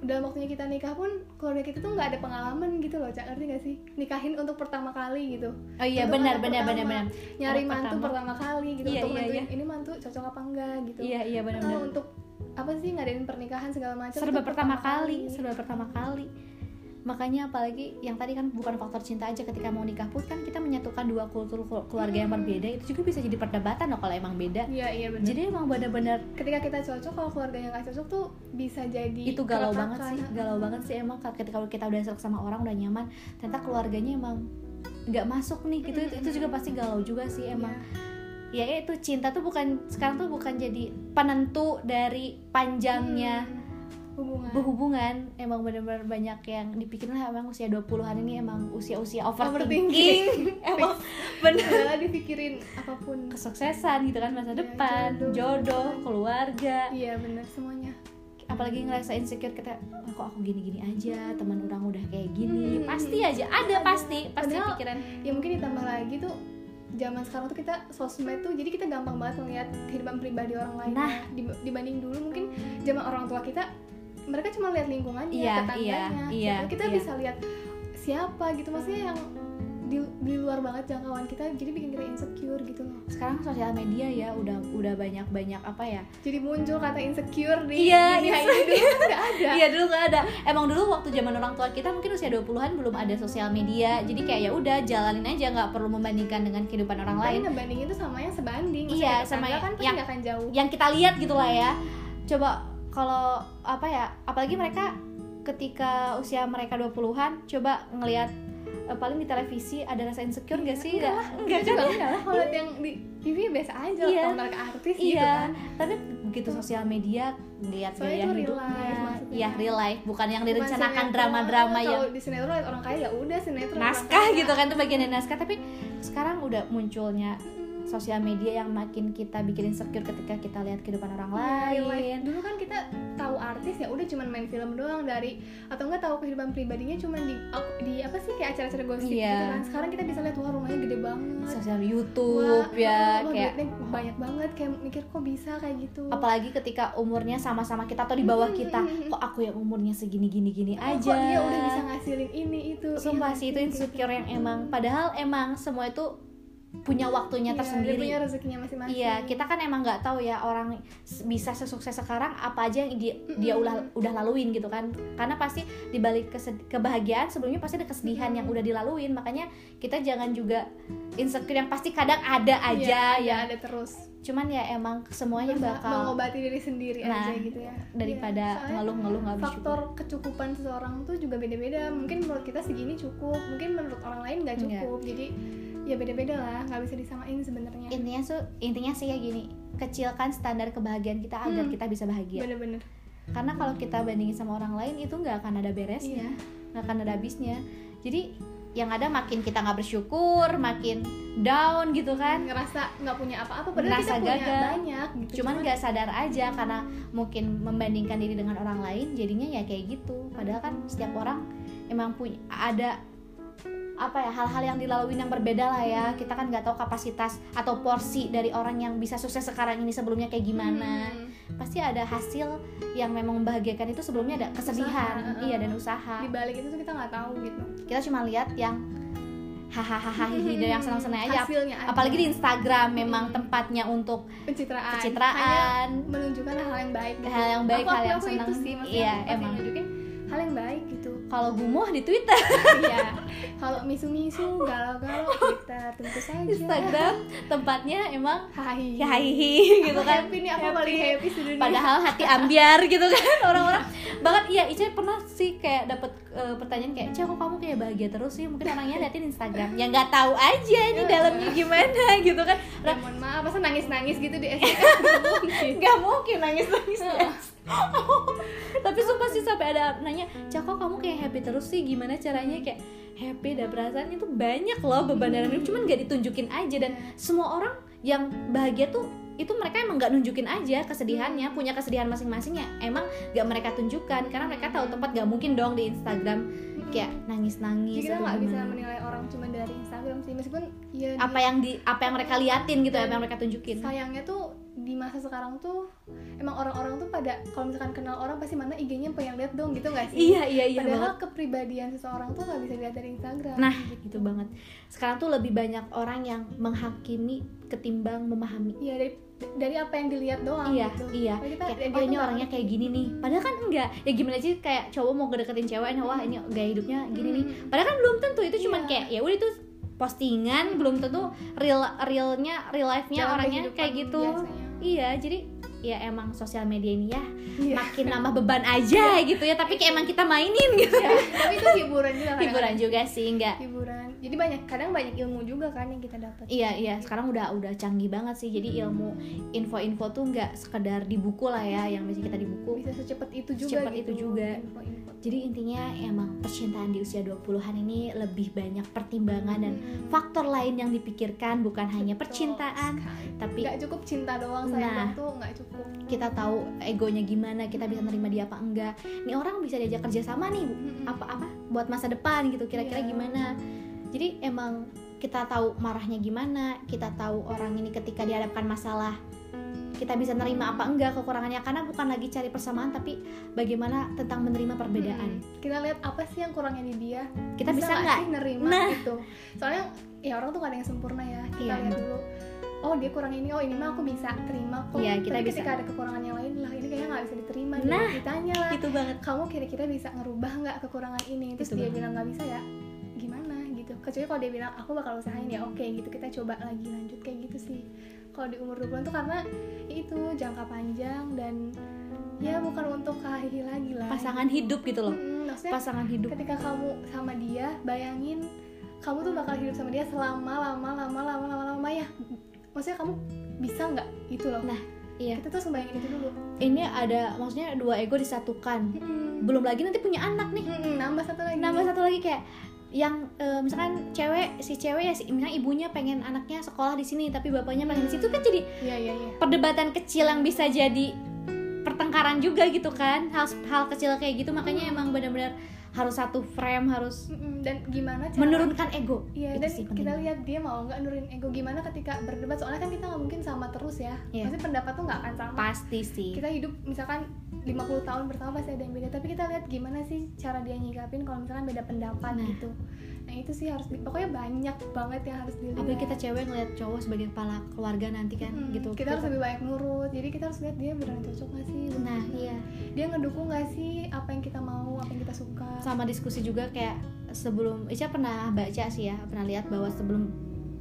dalam waktunya kita nikah pun keluarga kita tuh nggak ada pengalaman gitu loh cak. Ngerti gak sih? Nikahin untuk pertama kali gitu. Oh iya Untuk benar benar pertama. benar. Benar nyari mantu pertama. pertama kali gitu Iya, untuk iya, iya. ini mantu cocok apa enggak gitu. Iya iya benar benar. untuk apa sih ngadain pernikahan segala macam serba tuh pertama kali. serba pertama kali makanya apalagi yang tadi kan bukan faktor cinta aja ketika mau nikah pun kan kita menyatukan dua kultur kelu- keluarga yang berbeda itu juga bisa jadi perdebatan loh kalau emang beda. Iya iya benar. Jadi emang benar-benar ketika kita cocok kalau keluarganya nggak cocok tuh bisa jadi itu galau banget sih galau banget sih emang ketika kita udah serak sama orang udah nyaman ternyata keluarganya emang nggak masuk nih. Gitu itu, itu juga pasti galau juga sih emang. Iya. ya itu cinta tuh bukan sekarang tuh bukan jadi penentu dari panjangnya. Hmm, hubungan berhubungan. Emang benar-benar banyak yang dipikirin lah emang usia 20-an ini emang usia-usia Overthinking. overthinking. *laughs* Emang *laughs* bener. Dipikirin apa pun. Kesuksesan gitu kan masa Ya, depan jodoh. jodoh keluarga. Iya benar semuanya. Apalagi ngerasa insecure kita "Ah, kok aku gini-gini aja teman orang udah kayak gini. Hmm. pasti aja ada pasti pasti Padahal- pikiran ya mungkin ditambah lagi tuh zaman sekarang tuh kita sosmed tuh jadi kita gampang banget melihat kehidupan pribadi orang lain Nah. Dib- dibanding dulu. Mungkin zaman orang tua kita mereka cuma lihat lingkungannya Iya, tetangganya iya, iya, Sedangkan kita iya. bisa lihat siapa gitu maksudnya yang di, di luar banget jangkauan kita jadi bikin kita insecure gitu loh sekarang sosial media ya udah udah banyak banyak apa ya jadi muncul kata insecure di Iya, dunia iya. ini dulu *laughs* nggak ada Iya dulu nggak ada. Emang dulu waktu zaman orang tua kita mungkin usia 20-an belum ada sosial media. Jadi kayak ya udah jalanin aja nggak perlu membandingkan dengan kehidupan orang Tapi lain. ngebandingin itu sama yang sebanding Maksudnya Iya, sama yang- kan yang- akan jauh Yang kita lihat gitu lah ya. Coba kalau apa ya, apalagi mereka ketika usia mereka 20-an coba ngelihat eh, paling di televisi ada rasa insecure gak sih? Enggak enggak kan? enggak lah kalau lihat yang di TV biasa aja Iya. kalau mereka artis gitu Iya, kan tapi begitu sosial media ngelihat Soalnya gaya hidupnya, life maksudnya. ya real life, bukan yang direncanakan drama-drama Kalau yang di sinetron lihat orang kaya ya udah sinetron naskah gitu kan itu bagian dari naskah tapi sekarang udah munculnya sosial media yang makin kita bikin insecure ketika kita lihat kehidupan orang Iya, real life. lain. Dulu kan kita tahu artis ya udah cuman main film doang dari atau enggak tahu kehidupan pribadinya cuman di di apa sih kayak acara-acara gosip Iya. gitu kan. Sekarang kita bisa lihat wah rumahnya gede banget. Sosial YouTube Wah, ya wah, kayak duitnya banyak banget kayak mikir kok bisa kayak gitu. Apalagi ketika umurnya sama-sama kita atau di bawah Hmm, kita hmm, kok aku yang umurnya segini gini gini Oh, aja. kok dia udah bisa ngasilin ini itu. Sumpah Iya, sih itu kayak insecure gitu. yang emang padahal emang semua itu punya waktunya Iya, dia tersendiri punya rezekinya masing-masing Iya, kita kan emang nggak tahu ya orang bisa sesukses sekarang apa aja yang dia dia udah udah laluin gitu kan. Karena pasti dibalik kebahagiaan sebelumnya pasti ada kesedihan yang udah dilaluin. Makanya kita jangan juga insecure yang pasti kadang ada aja Iya, ya. ada terus Cuman ya emang semuanya Bisa bakal mengobati diri sendiri Nah, aja gitu ya daripada Iya, ngeluh-ngeluh nggak bersyukur. faktor kecukupan seseorang tuh juga beda-beda mungkin menurut kita segini cukup mungkin menurut orang lain nggak Enggak. cukup jadi ya beda-beda lah nggak bisa disamain sebenarnya Intinya tuh intinya sih ya gini, kecilkan standar kebahagiaan kita agar Hmm. kita bisa bahagia. bener-bener Karena kalau kita bandingin sama orang lain itu nggak akan ada beresnya. iya nggak akan ada habisnya jadi yang ada makin kita nggak bersyukur makin down gitu kan ngerasa nggak punya apa-apa padahal Ngerasa kita punya gagal. banyak gitu cuman nggak sadar aja karena mungkin membandingkan diri dengan orang lain jadinya ya kayak gitu padahal kan setiap orang emang punya ada apa ya hal-hal yang dilalui yang berbeda lah ya kita kan nggak tahu kapasitas atau porsi dari orang yang bisa sukses sekarang ini sebelumnya kayak gimana Hmm. pasti ada hasil yang memang membahagiakan itu sebelumnya ada kesedihan Usaha, iya dan usaha di balik itu tuh kita nggak tahu gitu kita cuma lihat yang hahaha yang senang-senang aja hasilnya aja. apalagi di Instagram memang Hmm. tempatnya untuk pencitraan Hanya pencitraan menunjukkan hal yang baik gitu. Hal yang baik, Aku- hal yang senang. itu sih maksudnya Iya, emang. nunjukin hal yang baik gitu kalau gumoh di Twitter. Iya. Kalau misu-misu galau-galau kita tentu saja. Instagram tempatnya emang Hai ya hihi gitu kan. happy nih aku Happy. paling happy di dunia. Padahal hati ambiar gitu kan orang-orang. Banget iya Ica pernah sih kayak dapet eh, pertanyaan kayak Ica kok kamu kayak bahagia terus sih? Mungkin orangnya liatin Instagram. Ya nggak tahu aja ini Ya. dalamnya gimana gitu kan. Ya, mohon maaf masa nangis-nangis gitu di SD *laughs* Nggak mungkin. nggak mungkin nangis nangis *laughs* tapi sumpah sih sampai ada nanya cak kok kamu kayak happy terus sih? Gimana caranya kayak happy dan perasaan itu banyak loh beban dalam hidup. Cuman nggak ditunjukin aja dan semua orang yang bahagia tuh itu mereka emang nggak nunjukin aja kesedihannya punya kesedihan masing-masing ya emang nggak mereka tunjukkan. Karena mereka tahu tempat nggak mungkin dong di Instagram kayak jadi nangis-nangis kita atau nggak bisa menilai orang cuma dari Instagram sih. Meskipun ya apa di- yang di apa yang mereka liatin gitu apa yang mereka tunjukin. sayangnya tuh di masa sekarang tuh emang orang-orang tuh pada kalau misalkan kenal orang pasti mana IG-nya pengen lihat dong gitu nggak sih iya iya iya padahal banget kepribadian seseorang tuh nggak bisa dilihat dari Instagram Nah, gitu banget. Sekarang tuh lebih banyak orang yang menghakimi ketimbang memahami. iya dari dari apa yang dilihat doang iya, gitu iya. Kita Kayak, dia oh ini nggak orangnya kayak gini nih. Padahal kan enggak. Ya gimana sih kayak cowok mau ngedeketin cewek, nah, wah ini gaya hidupnya gini nih. Padahal kan belum tentu itu cuman Iya. kayak ya udah itu postingan, belum tentu real realnya real life-nya Dalam orangnya kayak gitu. biasanya. Iya, jadi ya emang sosial media ini ya Iya. makin nambah beban aja gitu ya tapi kayak emang kita mainin gitu Iya, tapi itu hiburan juga kadang-kadang. hiburan juga sih enggak hiburan jadi banyak kadang banyak ilmu juga kan yang kita dapat Iya iya sekarang udah udah canggih banget sih jadi ilmu info-info tuh nggak sekedar di buku lah ya yang biasa kita di buku bisa secepat itu juga Secepat gitu, itu juga. info-info. jadi intinya emang percintaan di usia 20-an ini lebih banyak pertimbangan dan Hmm. faktor lain yang dipikirkan bukan hanya Betul percintaan sekali. tapi nggak cukup cinta doang sayang Nah. tuh nggak cukup. Kita tahu egonya gimana kita bisa nerima dia apa enggak. Nih orang bisa diajak kerja sama nih Mm-mm. apa-apa buat masa depan gitu kira-kira Iya. gimana? Jadi emang kita tahu marahnya gimana kita tahu orang ini ketika dihadapkan masalah kita bisa nerima apa enggak kekurangannya. Karena bukan lagi cari persamaan tapi bagaimana tentang menerima perbedaan. Hmm. kita lihat apa sih yang kurangnya di dia. Kita bisa nggak nerima Nah. gitu? Soalnya ya orang tuh gak ada yang sempurna ya. Kita Iya. lihat dulu oh dia kurang ini oh ini mah aku bisa terima kok. Iya, kita Tapi bisa. ketika ada kekurangan yang lain lah ini kayaknya nggak bisa diterima Nah. nah ditanya lah itu banget. Kamu kira-kira bisa ngerubah nggak kekurangan ini? Terus Itu dia banget. bilang nggak bisa ya. Gimana? Gitu. Kecuali kalau dia bilang aku bakal usahain ya. Oke gitu. Kita coba lagi lanjut kayak gitu sih. Kalau di umur 20 tuh karena ya itu jangka panjang dan ya bukan untuk hahihi lagi lah. Pasangan hidup gitu loh. Mm, maksudnya pasangan hidup. ketika kamu sama dia bayangin kamu tuh bakal hidup sama dia selama lama lama ya maksudnya kamu bisa nggak? Itu loh. Nah, iya. Kita tuh sembayangin itu dulu. Ini ada maksudnya dua ego disatukan. Mm-mm. belum lagi nanti punya anak nih. Mm-mm, nambah satu lagi. Nambah satu lagi kayak yang eh, misalkan cewek si cewek ya si misalnya ibunya pengen anaknya sekolah di sini tapi bapaknya pengen di situ kan jadi iya iya iya. perdebatan kecil yang bisa jadi pertengkaran juga gitu kan. Hal hal kecil kayak gitu. Makanya emang benar-benar harus satu frame harus dan gimana cara menurunkan ego. Iya dan sih kita lihat dia mau nggak nurunin ego gimana ketika berdebat. Soalnya kan kita nggak mungkin sama terus ya. Iya. pasti pendapat tuh nggak akan sama. Pasti sih. Kita hidup misalkan 50 tahun bersama pasti ada yang beda. Tapi kita lihat gimana sih cara dia nyikapin kalau misalkan beda pendapat Nah. gitu nah itu sih harus di- pokoknya banyak banget yang harus dilihat. Apalagi kita cewek ngeliat cowok sebagai kepala keluarga nanti kan Hmm, gitu. kita harus lebih banyak nurut. Jadi kita harus lihat dia beneran cocok gak sih? Nah iya. Dia ngedukung gak sih apa yang kita mau apa yang kita suka? Sama diskusi juga kayak sebelum Ica pernah baca sih ya pernah lihat bahwa sebelum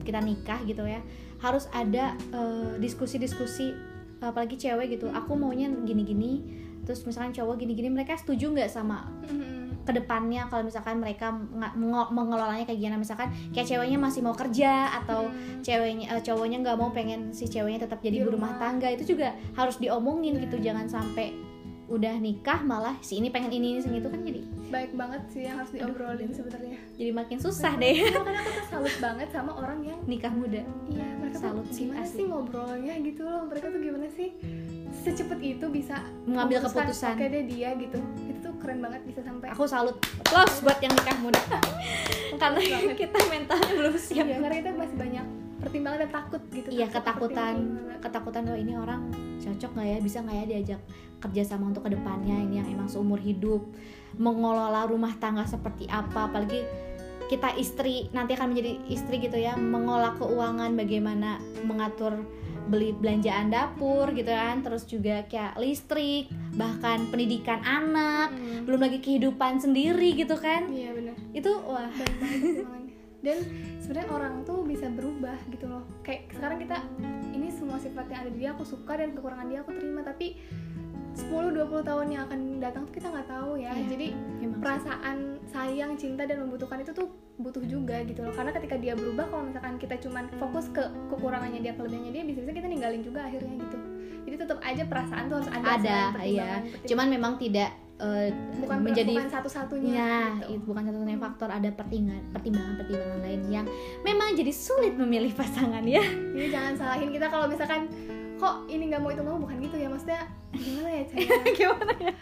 kita nikah gitu ya harus ada eh, diskusi-diskusi apalagi cewek gitu. Aku maunya gini-gini terus misalkan cowok gini-gini mereka setuju nggak sama Mm-mm. Ke depannya kalau misalkan mereka mengelolanya kayak gimana misalkan kayak ceweknya masih mau kerja atau Hmm. ceweknya eh, cowoknya nggak mau pengen si ceweknya tetap jadi Di ibu rumah rumah. tangga itu juga harus diomongin gitu jangan sampai udah nikah malah si ini pengen ini ini segitu kan jadi baik banget sih yang harus diobrolin sebenarnya jadi makin susah deh karena aku tuh salut banget sama orang yang nikah muda Iya, mereka Salut tuh sih, gimana asli. sih ngobrolnya gitu loh. Mereka tuh gimana sih secepat itu bisa Mengambil keputusan. Oke deh dia gitu. Itu tuh keren banget bisa sampai. aku salut applause buat yang nikah muda karena kita mentalnya belum siap Iya, karena kita masih banyak pertimbangan dan takut gitu. iya Takut ketakutan. ketakutan oh ini orang cocok nggak ya? Bisa nggak ya diajak kerja sama untuk ke depannya? Ini yang emang seumur hidup. Mengelola rumah tangga seperti apa? Apalagi kita istri nanti akan menjadi istri gitu ya. Mengolah keuangan bagaimana mengatur beli belanjaan dapur gitu kan. Terus juga kayak listrik bahkan pendidikan anak. Hmm. belum lagi kehidupan sendiri gitu kan. Iya benar. itu wah. Dan sebenarnya orang tuh bisa berubah gitu loh. Kayak sekarang kita ini semua sifat yang ada di dia aku suka dan kekurangan dia aku terima tapi 10-20 tahun yang akan datang tuh kita nggak tahu ya. Iya. Jadi emang perasaan sayang cinta dan membutuhkan itu tuh butuh juga gitu loh karena ketika dia berubah kalau misalkan kita cuman fokus ke kekurangannya dia kelebihannya dia bisa-bisa kita ninggalin juga akhirnya gitu jadi tetap aja perasaan tuh harus ada ada iya cuman memang tidak eh, bukan menjadi bukan satu-satunya Ya, gitu. itu bukan satu-satunya faktor ada pertimbangan pertimbangan-pertimbangan lain yang memang jadi sulit memilih pasangan ya. jadi jangan salahin kita kalau misalkan kok ini nggak mau itu mau bukan gitu ya maksudnya gimana ya *laughs* Caya? Gimana ya?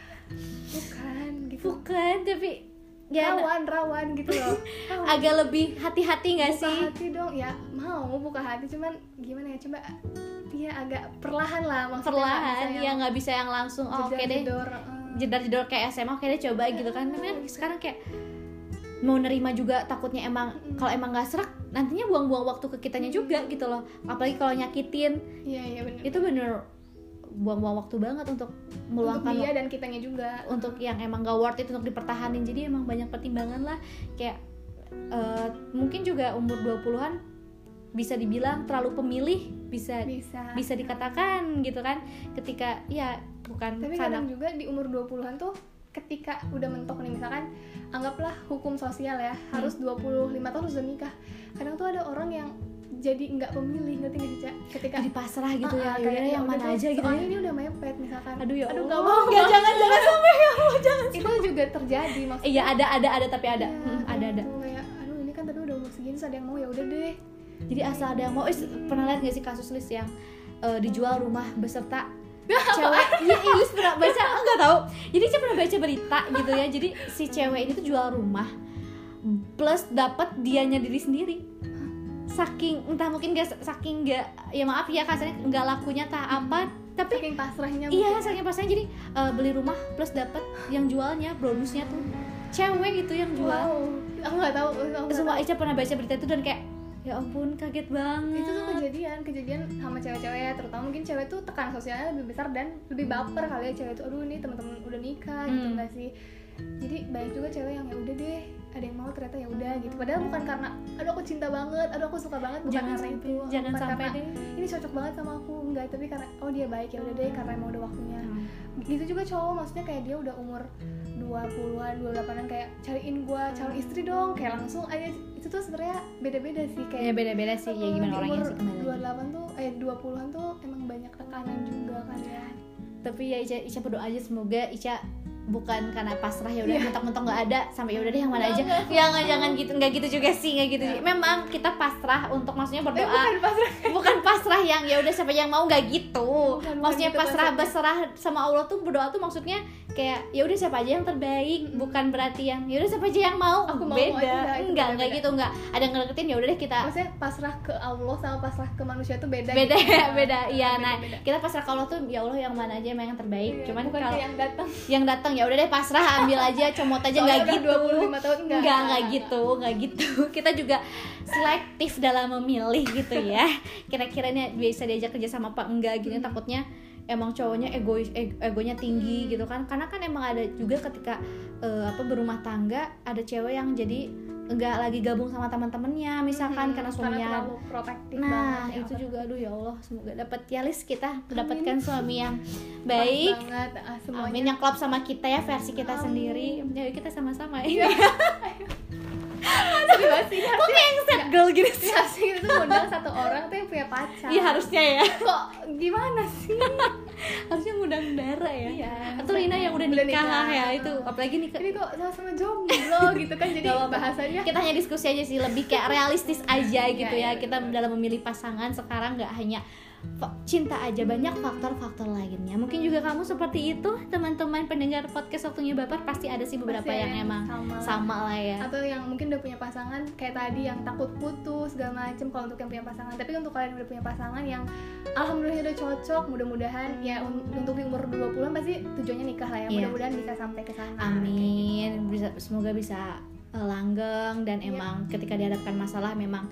bukan gitu Bukan, tapi ya rawan rawan gitu loh *laughs* Rawan. agak lebih hati-hati nggak buka sih? hati dong ya mau buka hati cuman gimana ya coba ya agak perlahan lah maksudnya Perlahan, nggak ya nggak bisa yang langsung oh, oke deh jedor jedar-jedor kayak SMA oke deh coba gitu kan. Tapi kan sekarang kayak mau nerima juga takutnya emang kalau emang nggak serak nantinya buang-buang waktu ke kitanya juga gitu loh. Apalagi kalau nyakitin. Iya iya benar itu bener buang-buang waktu banget untuk untuk meluangkan dia dan kitanya juga. Untuk yang emang gak worth it untuk dipertahanin. Jadi emang banyak pertimbangan lah. Kayak eh, mungkin juga umur 20-an bisa dibilang terlalu pemilih bisa bisa. bisa dikatakan gitu kan. Ketika ya bukan tapi kadang juga di umur 20-an tuh ketika udah mentok nih misalkan anggaplah hukum sosial ya Hmm. harus 25 tahun harus udah nikah. Kadang tuh ada orang yang jadi nggak pemilih ngerti nggak Ca? ketika jadi pasrah gitu Ah, ya ah, kayak, yang ya mana aja gitu soalnya ya. ini udah mepet misalkan. Aduh ya aduh nggak mau Nggak, jangan jangan sampai ya Allah jangan. Itu juga terjadi maksudnya. Iya ada ada ada tapi ada. Iya, Hmm, ada ada. gitu, kayak aduh ini kan tadi udah umur segini ada yang mau ya udah deh. Jadi asal ada yang mau eh, pernah lihat gak sih kasus list yang eh, dijual rumah beserta cewek. *laughs* Iya iya Lis pernah baca. *laughs* Enggak tahu. Jadi saya pernah baca berita gitu ya. Jadi si cewek ini tuh jual rumah plus dapat dianya diri sendiri. Saking entah mungkin gak saking gak ya maaf ya kasarnya nggak lakunya tak apa tapi saking pasrahnya iya mungkin. saking pasnya jadi eh, beli rumah plus dapat yang jualnya bonusnya tuh. Cewek gitu yang jual. Wow. Aku nggak tahu aku nggak semua. Ica pernah baca berita itu dan kayak ya ampun kaget banget. Itu tuh kejadian kejadian sama cewek-cewek ya terutama mungkin cewek tuh tekanan sosialnya lebih besar dan lebih baper kali ya. Cewek tuh aduh ini teman-teman udah nikah gitu Hmm. nggak sih? Jadi banyak juga cewek yang ya udah deh ada yang mau ternyata ya udah gitu. Padahal bukan karena aduh aku cinta banget aduh aku suka banget bukan jangan karena itu. jangan bukan sampai karena deh. Ini cocok banget sama aku. Enggak tapi karena oh dia baik ya udah deh karena emang udah waktunya. Gitu juga cowok maksudnya kayak dia udah umur 20-an, 28-an kayak cariin gua calon istri dong kayak langsung aja. Itu tuh sebenarnya beda-beda sih ya kayak beda-beda sih ya gimana orangnya sih kembali lagi. 28 tuh eh 20-an tuh emang banyak tekanan juga kan ya. tapi ya Ica, Ica berdoa aja semoga Ica bukan karena pasrah ya udah Iya. mentok-mentok nggak ada sampai ya udah deh yang mana aja. ya nggak jangan gitu nggak gitu juga sih nggak gitu. Iya. memang kita pasrah untuk maksudnya Eh, berdoa. bukan pasrah. Bukan pasrah yang ya udah siapa yang mau nggak gitu. Bukan, maksudnya gitu pasrah berserah sama Allah tuh berdoa tuh maksudnya kayak ya udah siapa aja yang terbaik. Mm-mm. bukan berarti yang ya udah siapa aja yang mau. Aku mau, beda. itu enggak, itu enggak enggak gitu enggak. Ada yang ngedeketin ya udah deh kita maksudnya pasrah ke Allah sama pasrah ke manusia tuh beda beda gitu. ya *laughs* beda iya Beda, nah beda. kita pasrah ke Allah tuh ya Allah yang mana aja yang terbaik. Iya, cuman bukan kalau yang datang. yang datang ya udah deh pasrah ambil aja comot aja nggak Soalnya gitu. udah 25 tahun enggak. Nggak nggak gitu nggak gitu. *laughs* Kita juga selektif dalam memilih gitu ya. *laughs* Kira-kira ini bisa diajak kerja sama apa enggak gitu. Hmm. takutnya emang cowoknya egois eg- egonya tinggi Hmm. gitu kan karena kan emang ada juga ketika eh, apa berumah tangga ada cewek yang jadi enggak lagi gabung sama teman-temannya misalkan Hmm, karena suaminya Nah, banget ya itu Allah. juga aduh ya Allah, semoga dapat ya Lis kita mendapatkan suami yang baik. Banget ah, semuanya Amin yang klop sama kita ya versi kita Amin. sendiri. Ya kita sama-sama ya. *laughs* Sedih banget sih, Kok kayak yang sad girl gitu sih? harusnya kita tuh ngundang satu orang tuh yang punya pacar Iya harusnya ya. kok gimana sih *laughs* Harusnya ngundang Dara ya. Iya. Atau Rina yang udah nikah, nikah. ya itu. Apalagi nikah. ini kok sama-sama jomblo gitu kan jadi bahasanya Kita hanya diskusi aja sih, lebih kayak realistis aja gitu Iya, ya. iya, Kita dalam memilih pasangan sekarang nggak hanya cinta aja banyak faktor-faktor lainnya. Mungkin juga kamu seperti itu, teman-teman pendengar podcast waktunya baper pasti ada sih beberapa Pasti yang emang sama. sama lah ya. atau yang mungkin udah punya pasangan kayak tadi yang takut putus segala macem kalau untuk yang punya pasangan tapi untuk kalian yang udah punya pasangan yang alhamdulillah udah cocok mudah-mudahan ya un- untuk di umur 20-an pasti tujuannya nikah lah ya Iya. mudah-mudahan bisa sampai ke sana Amin. Bisa, semoga bisa eh, langgeng dan Iya. emang ketika dihadapkan masalah memang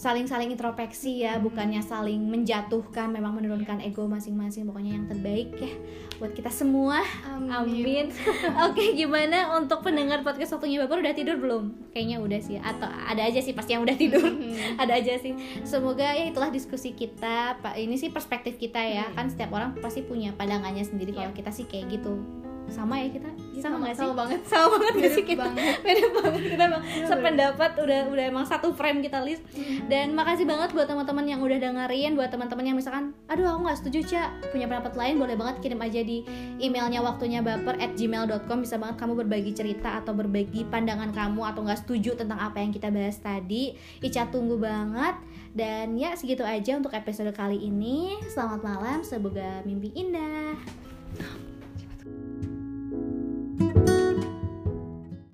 saling-saling introspeksi ya, bukannya saling menjatuhkan, memang menurunkan ego masing-masing. Pokoknya yang terbaik ya buat kita semua. Amin. *laughs* Oke, gimana untuk pendengar podcast waktunya Bapak udah tidur belum? Kayaknya udah sih. Atau ada aja sih pasti yang udah tidur. Mhm. *laughs* ada aja sih. Semoga ya itulah diskusi kita. Pak, ini sih perspektif kita ya. Hmm. Kan setiap orang pasti punya pandangannya sendiri. Kalau Iya. kita sih kayak gitu. Sama ya kita? Iya, Sama nggak sih? sama banget sama banget gak sih kita? banget. *laughs* beda banget kita emang Bener. sependapat udah udah emang satu frame kita list. Dan makasih banget buat teman-teman yang udah dengerin buat teman-teman yang misalkan aduh aku nggak setuju cak punya pendapat lain boleh banget kirim aja di emailnya waktunya baper at gmail.com bisa banget kamu berbagi cerita atau berbagi pandangan kamu atau nggak setuju tentang apa yang kita bahas tadi. Ica tunggu banget. Dan ya segitu aja untuk episode kali ini. Selamat malam semoga mimpi indah